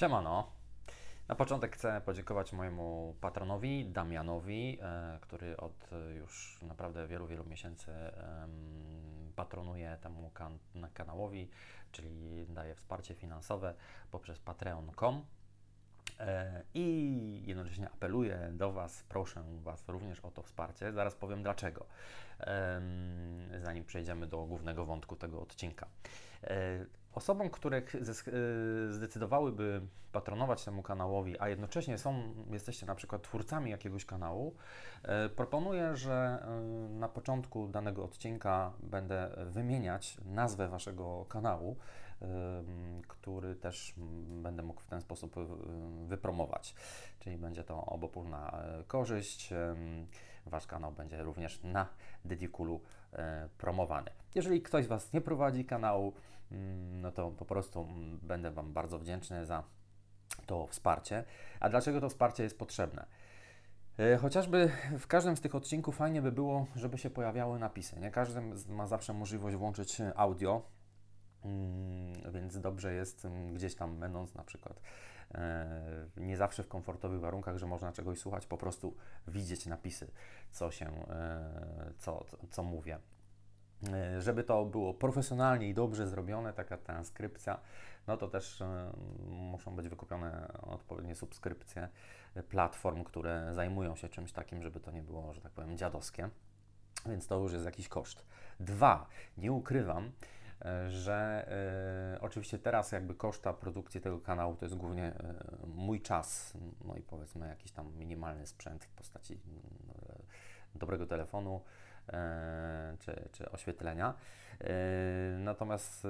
Siemano. Na początek chcę podziękować mojemu patronowi, Damianowi, e, który od już naprawdę wielu, wielu miesięcy patronuje temu kan kanałowi, czyli daje wsparcie finansowe poprzez patreon.com. E, I jednocześnie apeluję do Was, proszę Was również o to wsparcie. Zaraz powiem dlaczego, zanim przejdziemy do głównego wątku tego odcinka. Osobom, które e, zdecydowałyby patronować temu kanałowi, a jednocześnie są, jesteście na przykład twórcami jakiegoś kanału, proponuję, że na początku danego odcinka będę wymieniać nazwę Waszego kanału który też będę mógł w ten sposób wypromować. Czyli będzie to obopólna korzyść. Wasz kanał będzie również na Dedikulu e, promowany. Jeżeli ktoś z Was nie prowadzi kanału, no to po prostu mm, będę Wam bardzo wdzięczny za to wsparcie. A dlaczego to wsparcie jest potrzebne? E, chociażby w każdym z tych odcinków fajnie by było, żeby się pojawiały napisy. Nie każdy ma zawsze możliwość włączyć audio, Mm, więc dobrze jest mm, gdzieś tam będąc na przykład e, nie zawsze w komfortowych warunkach, że można czegoś słuchać, po prostu widzieć napisy, co się, e, co, co mówię. E, żeby to było profesjonalnie i dobrze zrobione, taka transkrypcja, no to też muszą być wykupione odpowiednie subskrypcje platform, które zajmują się czymś takim, żeby to nie było, że tak powiem, dziadowskie. Więc to już jest jakiś koszt. Dwa, nie ukrywam, że y, oczywiście teraz jakby koszta produkcji tego kanału to jest głównie y, mój czas, no i powiedzmy jakiś tam minimalny sprzęt w postaci y, dobrego telefonu czy, czy oświetlenia. Natomiast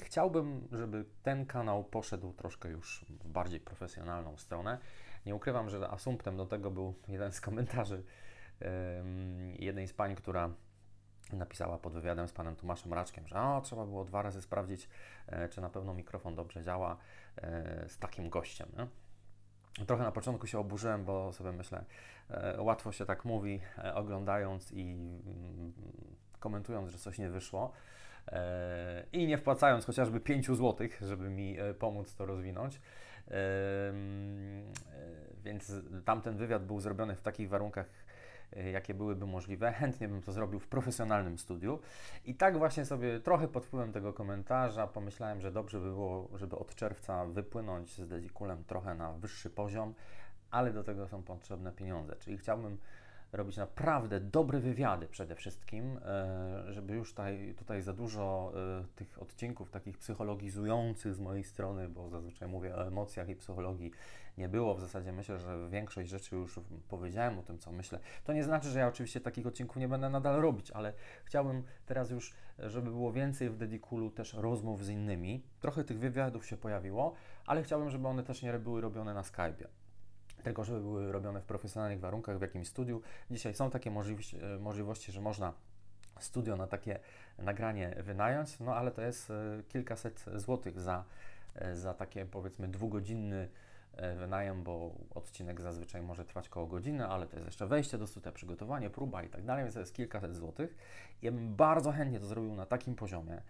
chciałbym, żeby ten kanał poszedł troszkę już w bardziej profesjonalną stronę. Nie ukrywam, że asumptem do tego był jeden z komentarzy jednej z pań, która napisała pod wywiadem z panem Tomaszem Raczkiem, że o, trzeba było dwa razy sprawdzić, e, czy na pewno mikrofon dobrze działa e, z takim gościem. Nie? Trochę na początku się oburzyłem, bo sobie myślę, e, łatwo się tak mówi, oglądając i mm, komentując, że coś nie wyszło i nie wpłacając chociażby 5 zł, żeby mi pomóc to rozwinąć. Więc tamten wywiad był zrobiony w takich warunkach, jakie byłyby możliwe. Chętnie bym to zrobił w profesjonalnym studiu. I tak właśnie sobie trochę pod wpływem tego komentarza pomyślałem, że dobrze by było, żeby od czerwca wypłynąć z Dedikulem trochę na wyższy poziom, ale do tego są potrzebne pieniądze. Czyli chciałbym robić naprawdę dobre wywiady przede wszystkim, e, żeby już tutaj, tutaj za dużo e, tych odcinków takich psychologizujących z mojej strony, bo zazwyczaj mówię o emocjach i psychologii, nie było. W zasadzie myślę, że większość rzeczy już powiedziałem o tym, co myślę. To nie znaczy, że ja oczywiście takich odcinków nie będę nadal robić, ale chciałbym teraz już, żeby było więcej w Dedikulu też rozmów z innymi. Trochę tych wywiadów się pojawiło, ale chciałbym, żeby one też nie były robione na Skype'ie tylko żeby były robione w profesjonalnych warunkach, w jakimś studiu. Dzisiaj są takie możliwości, e, możliwości że można studio na takie nagranie wynająć, no ale to jest e, kilkaset złotych za, e, za takie powiedzmy dwugodzinny wynajem, bo odcinek zazwyczaj może trwać koło godziny, ale to jest jeszcze wejście do studia, przygotowanie, próba i tak dalej, więc to jest kilkaset złotych. Ja bym bardzo chętnie to zrobił na takim poziomie,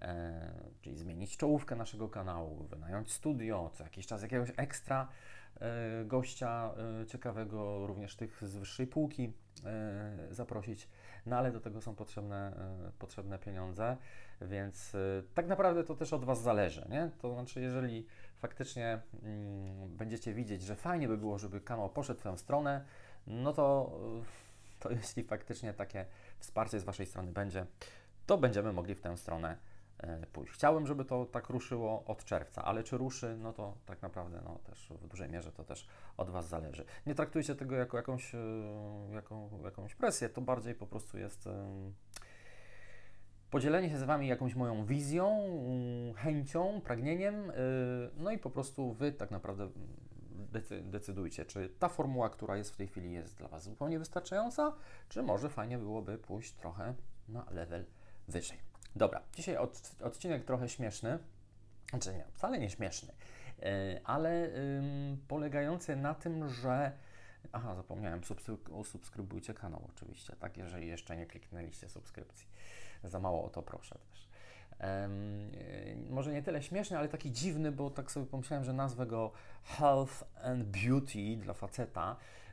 e, czyli zmienić czołówkę naszego kanału, wynająć studio, co jakiś czas jakiegoś ekstra gościa e, ciekawego, również tych z wyższej półki e, zaprosić, no ale do tego są potrzebne, potrzebne pieniądze, więc tak naprawdę to też od Was zależy, nie? To znaczy, jeżeli faktycznie mm, będziecie widzieć, że fajnie by było, żeby kanał poszedł w tę stronę, no to, to jeśli faktycznie takie wsparcie z Waszej strony będzie, to będziemy mogli w tę stronę E, pójść. Chciałbym, żeby to tak ruszyło od czerwca, ale czy ruszy, no to tak naprawdę no, też w dużej mierze to też od Was zależy. Nie traktujcie tego jako jakąś, e, jaką, jakąś presję, to bardziej po prostu jest e, podzielenie się z Wami jakąś moją wizją, chęcią, pragnieniem, no i po prostu Wy tak naprawdę decydujcie, czy ta formuła, która jest w tej chwili jest dla Was zupełnie wystarczająca, czy może fajnie byłoby pójść trochę na level wyżej. Dobra, dzisiaj od, odcinek trochę śmieszny, znaczy nie, wcale nie śmieszny, yy, ale polegający na tym, że Aha, zapomniałem, subskrybujcie kanał oczywiście, tak, jeżeli jeszcze nie kliknęliście subskrypcji. Za mało o to proszę też. Yy, może nie tyle śmieszny, ale taki dziwny, bo tak sobie pomyślałem, że nazwę go Health and Beauty dla faceta, e,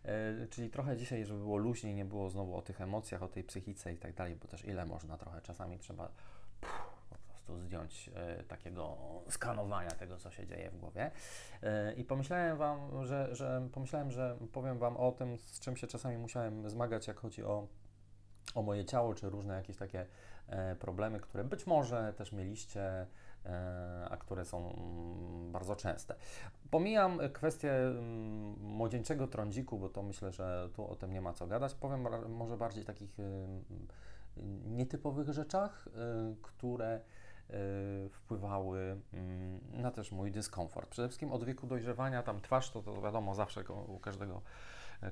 czyli trochę dzisiaj, żeby było luźniej, nie było znowu o tych emocjach, o tej psychice i tak dalej, bo też ile można trochę, czasami trzeba po prostu zdjąć e, takiego skanowania tego, co się dzieje w głowie. E, I pomyślałem Wam, że, że pomyślałem, że powiem Wam o tym, z czym się czasami musiałem zmagać, jak chodzi o, o moje ciało, czy różne jakieś takie e, problemy, które być może też mieliście, e, a które są mm, bardzo częste. Pomijam kwestię mm, młodzieńczego trądziku, bo to myślę, że tu o tym nie ma co gadać. Powiem może bardziej takich y, nietypowych rzeczach, y, które y, wpływały mm, na też mój dyskomfort. Przede wszystkim od wieku dojrzewania, tam twarz to, to wiadomo zawsze u każdego, e,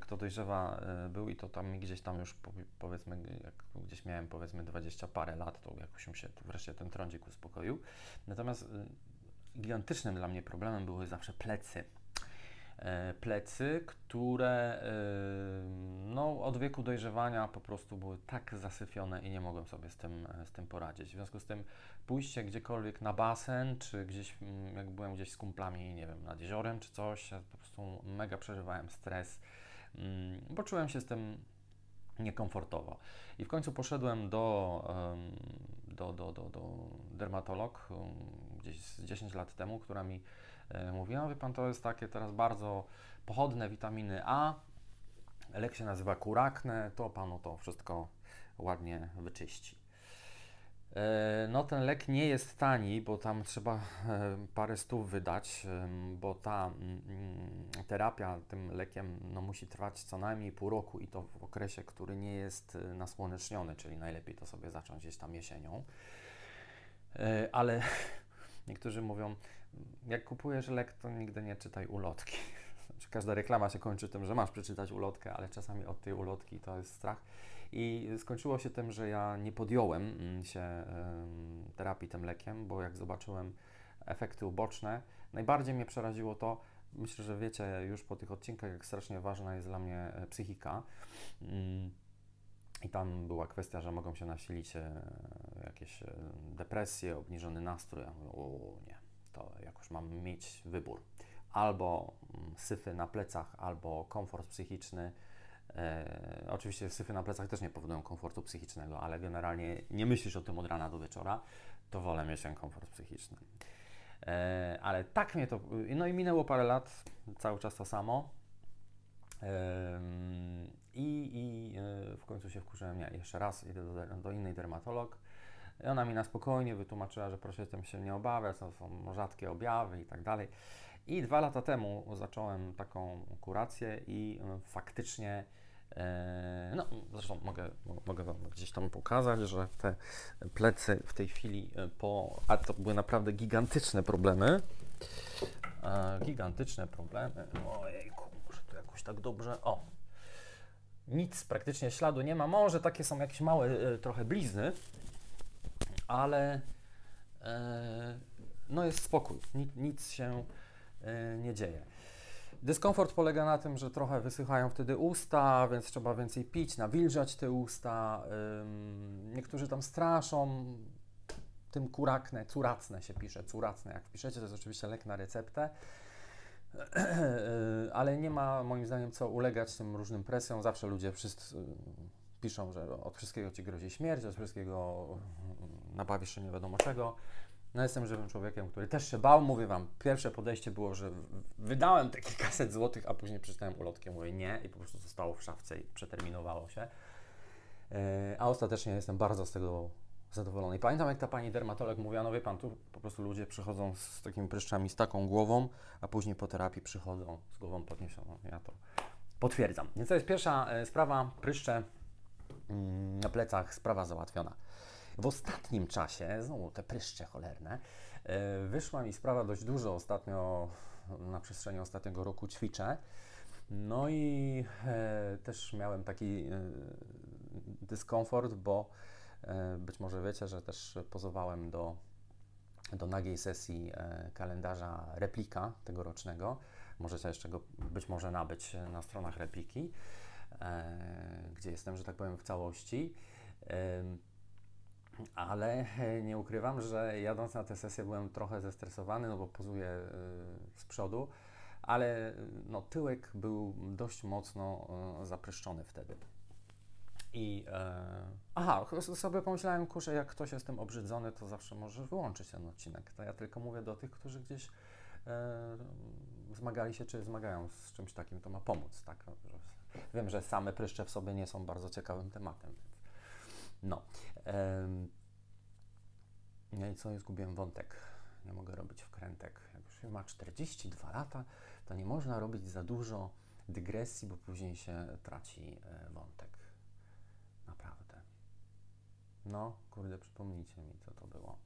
kto dojrzewa e, był i to tam gdzieś tam już powi- powiedzmy, jak gdzieś miałem powiedzmy 20 parę lat, to jakoś mi się wreszcie ten trądzik uspokoił. Natomiast y, gigantycznym dla mnie problemem były zawsze plecy. E, Plecy, które e, no, od wieku dojrzewania po prostu były tak zasyfione i nie mogłem sobie z tym, e, z tym poradzić. W związku z tym pójście gdziekolwiek na basen, czy gdzieś, jak byłem gdzieś z kumplami, nie wiem, nad jeziorem czy coś, po prostu mega przeżywałem stres, bo czułem się z tym niekomfortowo. I w końcu poszedłem do, do, do, do, do dermatolog gdzieś z 10 lat temu, która mi e, mówiła, wie pan, to jest takie teraz bardzo pochodne witaminy A, lek się nazywa kurakne, to panu to wszystko ładnie wyczyści. E, No, ten lek nie jest tani, bo tam trzeba e, parę stów wydać, bo ta mm, mm, terapia tym lekiem no, musi trwać co najmniej pół roku i to w okresie, który nie jest e, nasłoneczniony, czyli najlepiej to sobie zacząć gdzieś tam jesienią. Ale niektórzy mówią, jak kupujesz lek, to nigdy nie czytaj ulotki. Znaczy, Każda reklama się kończy tym, że masz przeczytać ulotkę, ale czasami od tej ulotki to jest strach. I skończyło się tym, że ja nie podjąłem mm, się terapii tym lekiem, bo jak zobaczyłem efekty uboczne, najbardziej mnie przeraziło to, myślę, że wiecie już po tych odcinkach, jak strasznie ważna jest dla mnie e, psychika. Mm, I tam była kwestia, że mogą się nasilić e, jakieś e, depresje, obniżony nastrój. Ja mówię, o nie, to jakoś mam mieć wybór. Albo mm, syfy na plecach, albo komfort psychiczny. E, oczywiście syfy na plecach też nie powodują komfortu psychicznego, ale generalnie nie myślisz o tym od rana do wieczora, to wolę mieć ten komfort psychiczny. E, ale tak mnie to. No i minęło parę lat, cały czas to samo. Em, I, i e, w końcu się wkurzyłem, nie, jeszcze raz idę do, do innej dermatolog. I ona mi na spokojnie wytłumaczyła, że proszę tym się nie obawiać, to są rzadkie objawy i tak dalej. I dwa lata temu zacząłem taką kurację i e, faktycznie, e, no zresztą mogę, mogę Wam gdzieś tam pokazać, że te plecy w tej chwili e, po, a to były naprawdę gigantyczne problemy, gigantyczne problemy, ojejku, może tu jakoś tak dobrze, o, nic praktycznie śladu nie ma, może takie są jakieś małe trochę blizny, ale no jest spokój, nic, nic się nie dzieje. Dyskomfort polega na tym, że trochę wysychają wtedy usta, więc trzeba więcej pić, nawilżać te usta. Niektórzy tam straszą tym kurakne, curacne się pisze, curacne. Jak wpiszecie, to jest oczywiście lek na receptę. Yy, ale nie ma moim zdaniem co ulegać tym różnym presjom. Zawsze ludzie wszyscy yy, piszą, że od wszystkiego ci grozi śmierć, od wszystkiego yy, nabawisz się nie wiadomo czego. No jestem żywym człowiekiem, który też się bał. Mówię Wam, pierwsze podejście było, że wydałem te kilkaset złotych, a później przeczytałem ulotkę, mówię nie i po prostu zostało w szafce i przeterminowało się. Yy, A ostatecznie jestem bardzo z tego zadowolony. Pamiętam, jak ta pani dermatolog mówiła, no wie Pan, tu po prostu ludzie przychodzą z takimi pryszczami, z taką głową, a później po terapii przychodzą z głową podniesioną. Ja to potwierdzam. Więc to jest pierwsza e, sprawa, pryszcze mm, na plecach, sprawa załatwiona. W ostatnim czasie, znowu te pryszcze cholerne, e, wyszła mi sprawa dość dużo ostatnio, na przestrzeni ostatniego roku ćwiczę. No i e, też miałem taki e, dyskomfort, bo być może wiecie, że też pozowałem do, do nagiej sesji kalendarza replika tegorocznego. Możecie jeszcze go być może nabyć na stronach repliki, gdzie jestem, że tak powiem, w całości. Ale nie ukrywam, że jadąc na tę sesję byłem trochę zestresowany, no bo pozuję z przodu, ale no, tyłek był dość mocno zapryszczony wtedy. I e, aha, sobie pomyślałem, kurczę, jak ktoś jest tym obrzydzony, to zawsze może wyłączyć ten odcinek. To ja tylko mówię do tych, którzy gdzieś e, zmagali się, czy zmagają z czymś takim, to ma pomóc, tak? Wiem, że same pryszcze w sobie nie są bardzo ciekawym tematem, no. No i co, zgubiłem wątek. Nie mogę robić wkrętek. Jak już ma 42 lata, to nie można robić za dużo dygresji, bo później się traci e, wątek. No, kurde, przypomnijcie mi, co to było.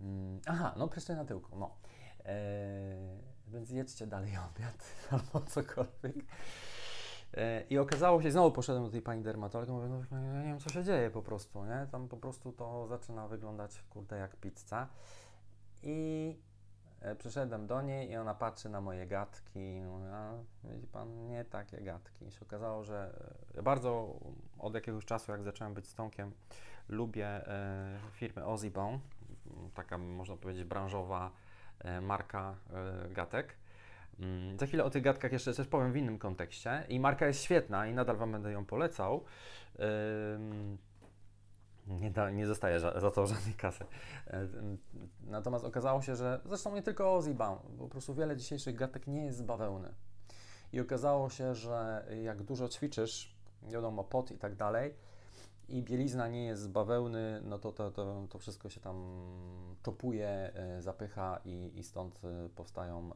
Mm, aha, no pryszcze na tyłku, no. Eee, więc jedzcie dalej obiad albo cokolwiek. Eee, I okazało się, znowu poszedłem do tej pani dermatolog, mówię, no ja nie wiem, co się dzieje po prostu, nie? Tam po prostu to zaczyna wyglądać, kurde, jak pizza. I E, przyszedłem do niej i ona patrzy na moje gadki i mówi, a widzi pan, nie takie gadki. I się okazało, że e, bardzo od jakiegoś czasu, jak zacząłem być z Tomkiem, lubię e, firmę Ozibon, taka można powiedzieć branżowa e, marka e, gatek. Mm, za chwilę o tych gadkach jeszcze coś powiem w innym kontekście i marka jest świetna i nadal Wam będę ją polecał nie, da, nie dostaje za, to żadnej kasy. Natomiast okazało się, że zresztą nie tylko Ozzy Baum, po prostu wiele dzisiejszych gatek nie jest z bawełny. I okazało się, że jak dużo ćwiczysz, wiadomo, pot i tak dalej, i bielizna nie jest z bawełny, no to to, to, to wszystko się tam czopuje, e, zapycha i, i stąd e, powstają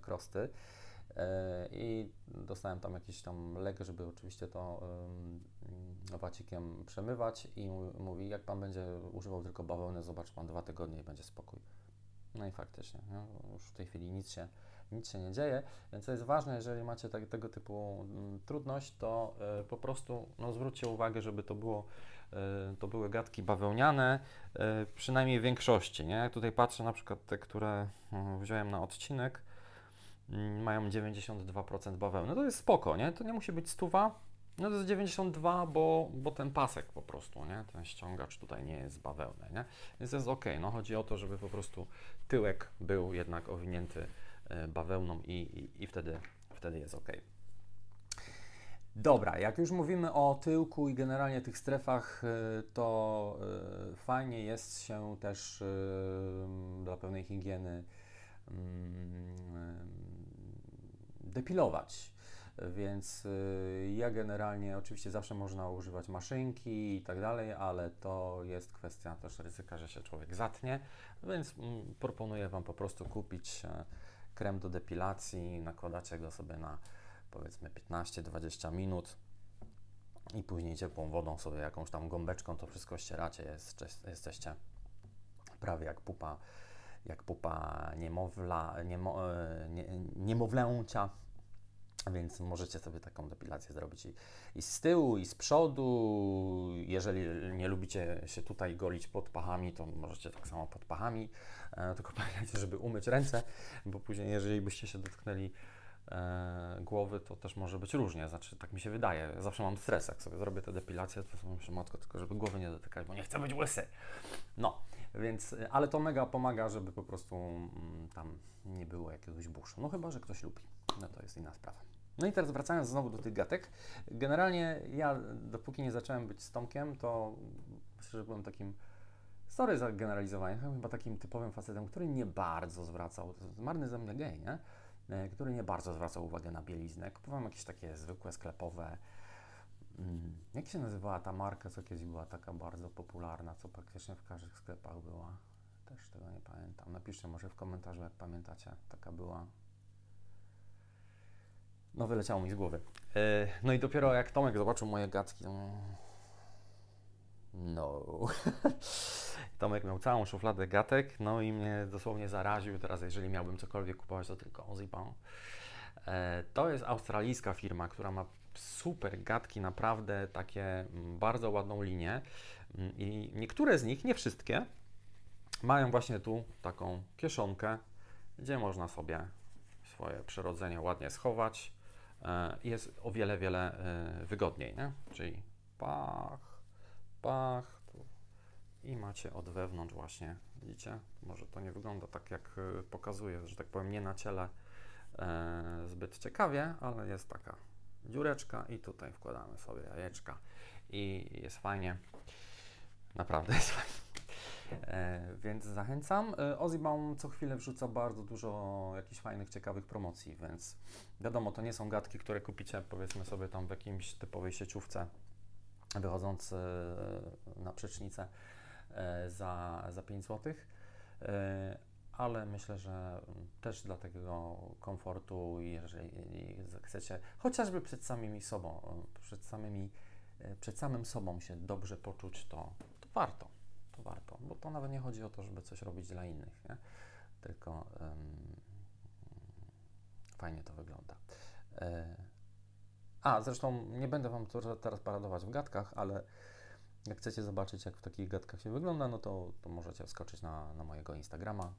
krosty. I dostałem tam jakiś tam lek, żeby oczywiście to wacikiem przemywać i mówi, jak Pan będzie używał tylko bawełny, zobacz Pan dwa tygodnie i będzie spokój. No i faktycznie, no, już w tej chwili nic się, nic się nie dzieje, więc co jest ważne, jeżeli macie tak, tego typu mm, trudność, to y, po prostu no, zwróćcie uwagę, żeby to było y, to były gadki bawełniane, y, przynajmniej w większości. Nie? Jak tutaj patrzę na przykład te, które wziąłem na odcinek, mm, mają 92% bawełny. To jest spoko, nie? To nie musi być stuwa, no to jest 92, bo, bo ten pasek po prostu, nie? Ten ściągacz tutaj nie jest bawełny, nie? Więc jest ok. No chodzi o to, żeby po prostu tyłek był jednak owinięty e, bawełną i, i, i wtedy, wtedy jest ok. Dobra, jak już mówimy o tyłku i generalnie tych strefach, e, to e, fajnie jest się też dla pełnej higieny mm, depilować. Więc ja generalnie, oczywiście zawsze można używać maszynki i tak dalej, ale to jest kwestia też ryzyka, że się człowiek zatnie, więc mm, proponuję Wam po prostu kupić e, krem do depilacji, nakładacie go sobie na powiedzmy 15-20 minut i później ciepłą wodą sobie jakąś tam gąbeczką to wszystko ścieracie, jest, jesteście prawie jak pupa, jak pupa niemowla, niemo, e, nie, niemowlęcia, więc możecie sobie taką depilację zrobić i, i, z tyłu, i z przodu. Jeżeli nie lubicie się tutaj golić pod pachami, to możecie tak samo pod pachami. E, tylko pamiętajcie, żeby umyć ręce, bo później, jeżeli byście się dotknęli e, głowy, to też może być różnie. Znaczy, tak mi się wydaje. Zawsze mam stres, jak sobie zrobię tę depilację, to sobie myślę, matko, tylko żeby głowy nie dotykać, bo nie chcę być łysy. No, więc, ale to mega pomaga, żeby po prostu mm, tam nie było jakiegoś buszu. No chyba, że ktoś lubi. No to jest inna sprawa. No i teraz wracając znowu do tych gatek. Generalnie ja, dopóki nie zacząłem być z to myślę, że byłem takim, sorry za generalizowanie, chyba takim typowym facetem, który nie bardzo zwracał, to jest marny ze mnie gej, nie? E, który nie bardzo zwracał uwagę na bieliznę. Kupowałem jakieś takie zwykłe, sklepowe, mm, jak się nazywała ta marka, co kiedyś była taka bardzo popularna, co praktycznie w każdych sklepach była? Też tego nie pamiętam. Napiszcie może w komentarzu, jak pamiętacie. Taka była no wyleciało mi z głowy. E, no i dopiero jak Tomek zobaczył moje gadki. No. Tomek miał całą szufladę gatek, no i mnie dosłownie zaraził. Teraz, jeżeli miałbym cokolwiek kupować, to tylko Ozipon. E, to jest australijska firma, która ma super gadki, naprawdę takie mm, bardzo ładną linię. Mm, I niektóre z nich, nie wszystkie, mają właśnie tu taką kieszonkę, gdzie można sobie swoje przyrodzenie ładnie schować. E, jest o wiele, wiele e, wygodniej, nie? Czyli pach, pach, i macie od wewnątrz właśnie, widzicie? Może to nie wygląda tak jak y, pokazuje, że tak powiem nie na ciele e, zbyt ciekawie, ale jest taka dziureczka i tutaj wkładamy sobie jajeczka i jest fajnie. Naprawdę jest fajnie. E, więc zachęcam. E, co chwilę wrzuca bardzo dużo jakichś fajnych, ciekawych promocji, więc wiadomo, to nie są gadki, które kupicie powiedzmy sobie tam w jakimś typowej sieciówce wychodząc e, na przecznicę e, za, za 5 zł. Ale myślę, że też dla takiego komfortu, jeżeli chcecie, chociażby przed samymi sobą, przed samymi, przed samym sobą się dobrze poczuć, to, to warto, to warto, bo to nawet nie chodzi o to, żeby coś robić dla innych, nie? tylko fajnie to wygląda. A, zresztą nie będę Wam teraz paradować w gadkach, ale jak chcecie zobaczyć, jak w takich gadkach się wygląda, no to, to możecie wskoczyć na, na mojego Instagrama.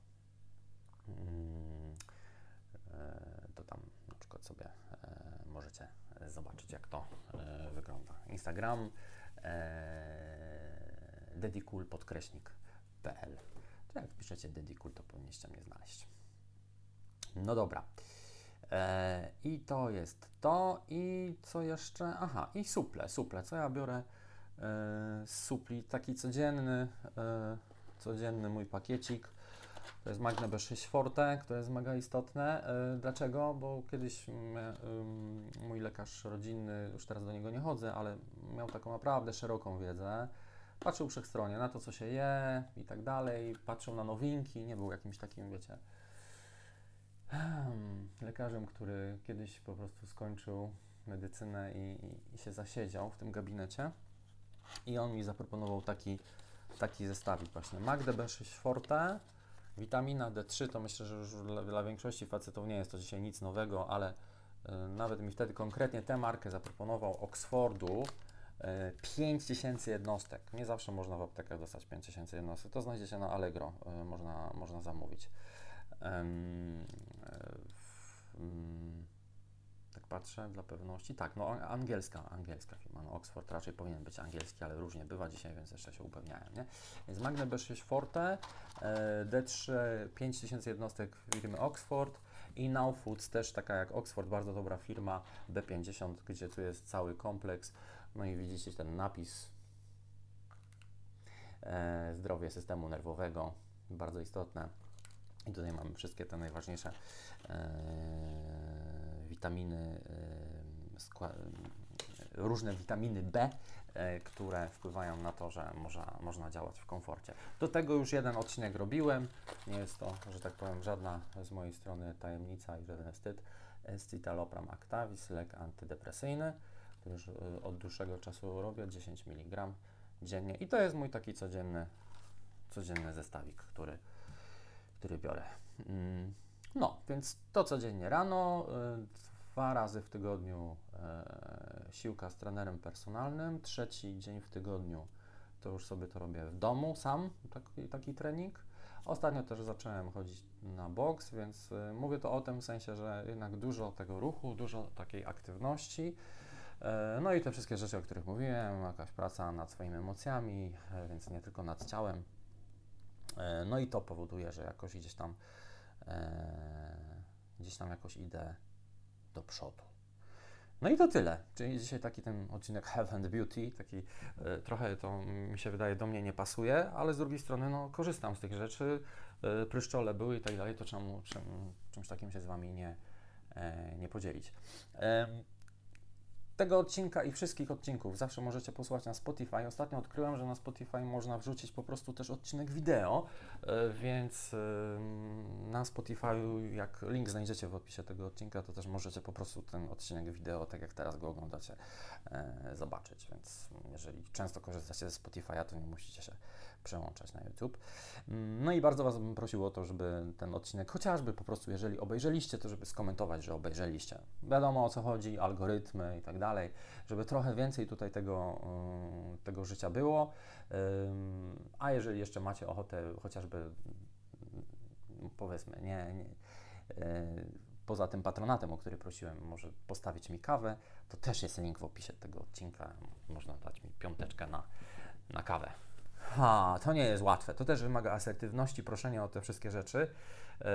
Mm, e, to tam na przykład sobie e, możecie zobaczyć, jak to e, wygląda. Instagram dedikul podkreśnik.pl To jak piszecie dedikul, to powinniście mnie znaleźć. No dobra. E, I to jest to. I co jeszcze? Aha, i suple, suple. Co ja biorę e, supli? Taki codzienny, e, codzienny mój pakiecik. To jest Magne B6 Forte, które jest mega istotne. Dlaczego? Bo kiedyś mój lekarz rodzinny, już teraz do niego nie chodzę, ale miał taką naprawdę szeroką wiedzę. Patrzył wszechstronnie na to, co się je i tak dalej. Patrzył na nowinki, nie był jakimś takim, wiecie, lekarzem, który kiedyś po prostu skończył medycynę i, i, się zasiedział w tym gabinecie. I on mi zaproponował taki, taki zestawik właśnie. Magde B6 Forte, witamina D3, to myślę, że już dla, dla większości facetów nie jest to dzisiaj nic nowego, ale y, nawet mi wtedy konkretnie tę markę zaproponował Oxfordu. Y, 5000 jednostek. Nie zawsze można w aptekach dostać 5000 jednostek. To znajdziecie na Allegro, y, można, można zamówić. Tak patrzę dla pewności. Tak, no angielska, angielska firma. No Oxford raczej powinien być angielski, ale różnie bywa dzisiaj, więc jeszcze się upewniają, nie? Więc Magne B6 Forte, e, D3 5000 jednostek firmy Oxford i Now Foods też taka jak Oxford, bardzo dobra firma B50, gdzie tu jest cały kompleks. No i widzicie ten napis e, zdrowie systemu nerwowego, bardzo istotne. I tutaj mamy wszystkie te najważniejsze e, witaminy, e, różne witaminy B, e, które wpływają na to, że można, można działać w komforcie. Do tego już jeden odcinek robiłem. Nie jest to, że tak powiem, żadna z mojej strony tajemnica i żaden wstyd. Citalopram Actavis, lek antydepresyjny, już e, od dłuższego czasu robię, 10 mg dziennie. I to jest mój taki codzienny, codzienny zestawik, który który biorę. Mm, no, więc to codziennie rano, y, dwa razy w tygodniu e, siłka z trenerem personalnym, trzeci dzień w tygodniu to już sobie to robię w domu sam, taki, taki trening. Ostatnio też zacząłem chodzić na boks, więc y, mówię to o tym sensie, że jednak dużo tego ruchu, dużo takiej aktywności. E, no i te wszystkie rzeczy, o których mówiłem, jakaś praca nad swoimi emocjami, e, więc nie tylko nad ciałem, E, no i to powoduje, że jakoś gdzieś tam, gdzieś tam jakoś idę do przodu. No i to tyle. Czyli dzisiaj taki ten odcinek Health and Beauty, taki trochę to mi się wydaje do mnie nie pasuje, ale z drugiej strony no, korzystam z tych rzeczy, pryszczole były i tak dalej, to czemu czym, czymś takim się z Wami nie, nie podzielić tego odcinka i wszystkich odcinków zawsze możecie posłuchać na Spotify. Ostatnio odkryłem, że na Spotify można wrzucić po prostu też odcinek wideo, e, więc na Spotify, jak link znajdziecie w opisie tego odcinka, to też możecie po prostu ten odcinek wideo, tak jak teraz go oglądacie, e, zobaczyć. Więc jeżeli często korzystacie ze Spotify'a, to nie musicie się przełączać na YouTube. Mm, no i bardzo Was bym prosił o to, żeby ten odcinek, chociażby po prostu, jeżeli obejrzeliście, to żeby skomentować, że obejrzeliście. Wiadomo o co chodzi, algorytmy i tak dalej, żeby trochę więcej tutaj tego, mm, tego życia było. A jeżeli jeszcze macie ochotę chociażby, mm, powiedzmy, nie, nie e, poza tym patronatem, o który prosiłem, może postawić mi kawę, to też jest link w opisie tego odcinka. Można dać mi piąteczkę na, na kawę. Ha, to nie jest łatwe. To też wymaga asertywności, proszenia o te wszystkie rzeczy, yy,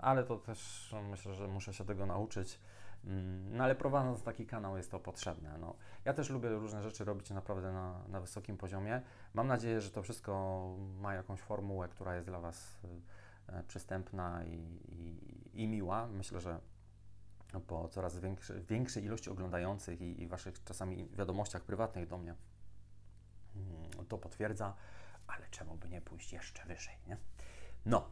ale to też myślę, że muszę się tego nauczyć. Mm, no ale prowadząc taki kanał jest to potrzebne. No, ja też lubię różne rzeczy robić naprawdę na, na wysokim poziomie. Mam nadzieję, że to wszystko ma jakąś formułę, która jest dla Was e, przystępna i, i, i miła. Myślę, że po coraz większy, większej ilości oglądających i, i Waszych czasami wiadomościach prywatnych do mnie to potwierdza, ale czemu by nie pójść jeszcze wyżej, nie? No,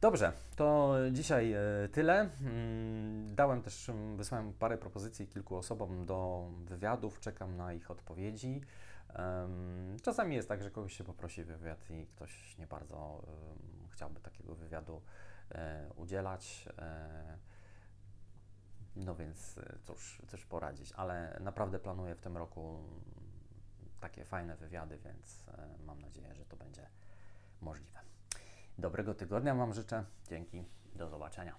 Dobrze, to dzisiaj e, tyle. Mm, dałem też, wysłałem parę propozycji kilku osobom do wywiadów, czekam na ich odpowiedzi. Czasami jest tak, że kogoś się poprosi wywiad i ktoś nie bardzo chciałby takiego wywiadu e, udzielać. E, no więc cóż, cóż poradzić, ale naprawdę planuję w tym roku takie fajne wywiady, więc mam nadzieję, że to będzie możliwe. Dobrego tygodnia Wam życzę. Dzięki. Do zobaczenia.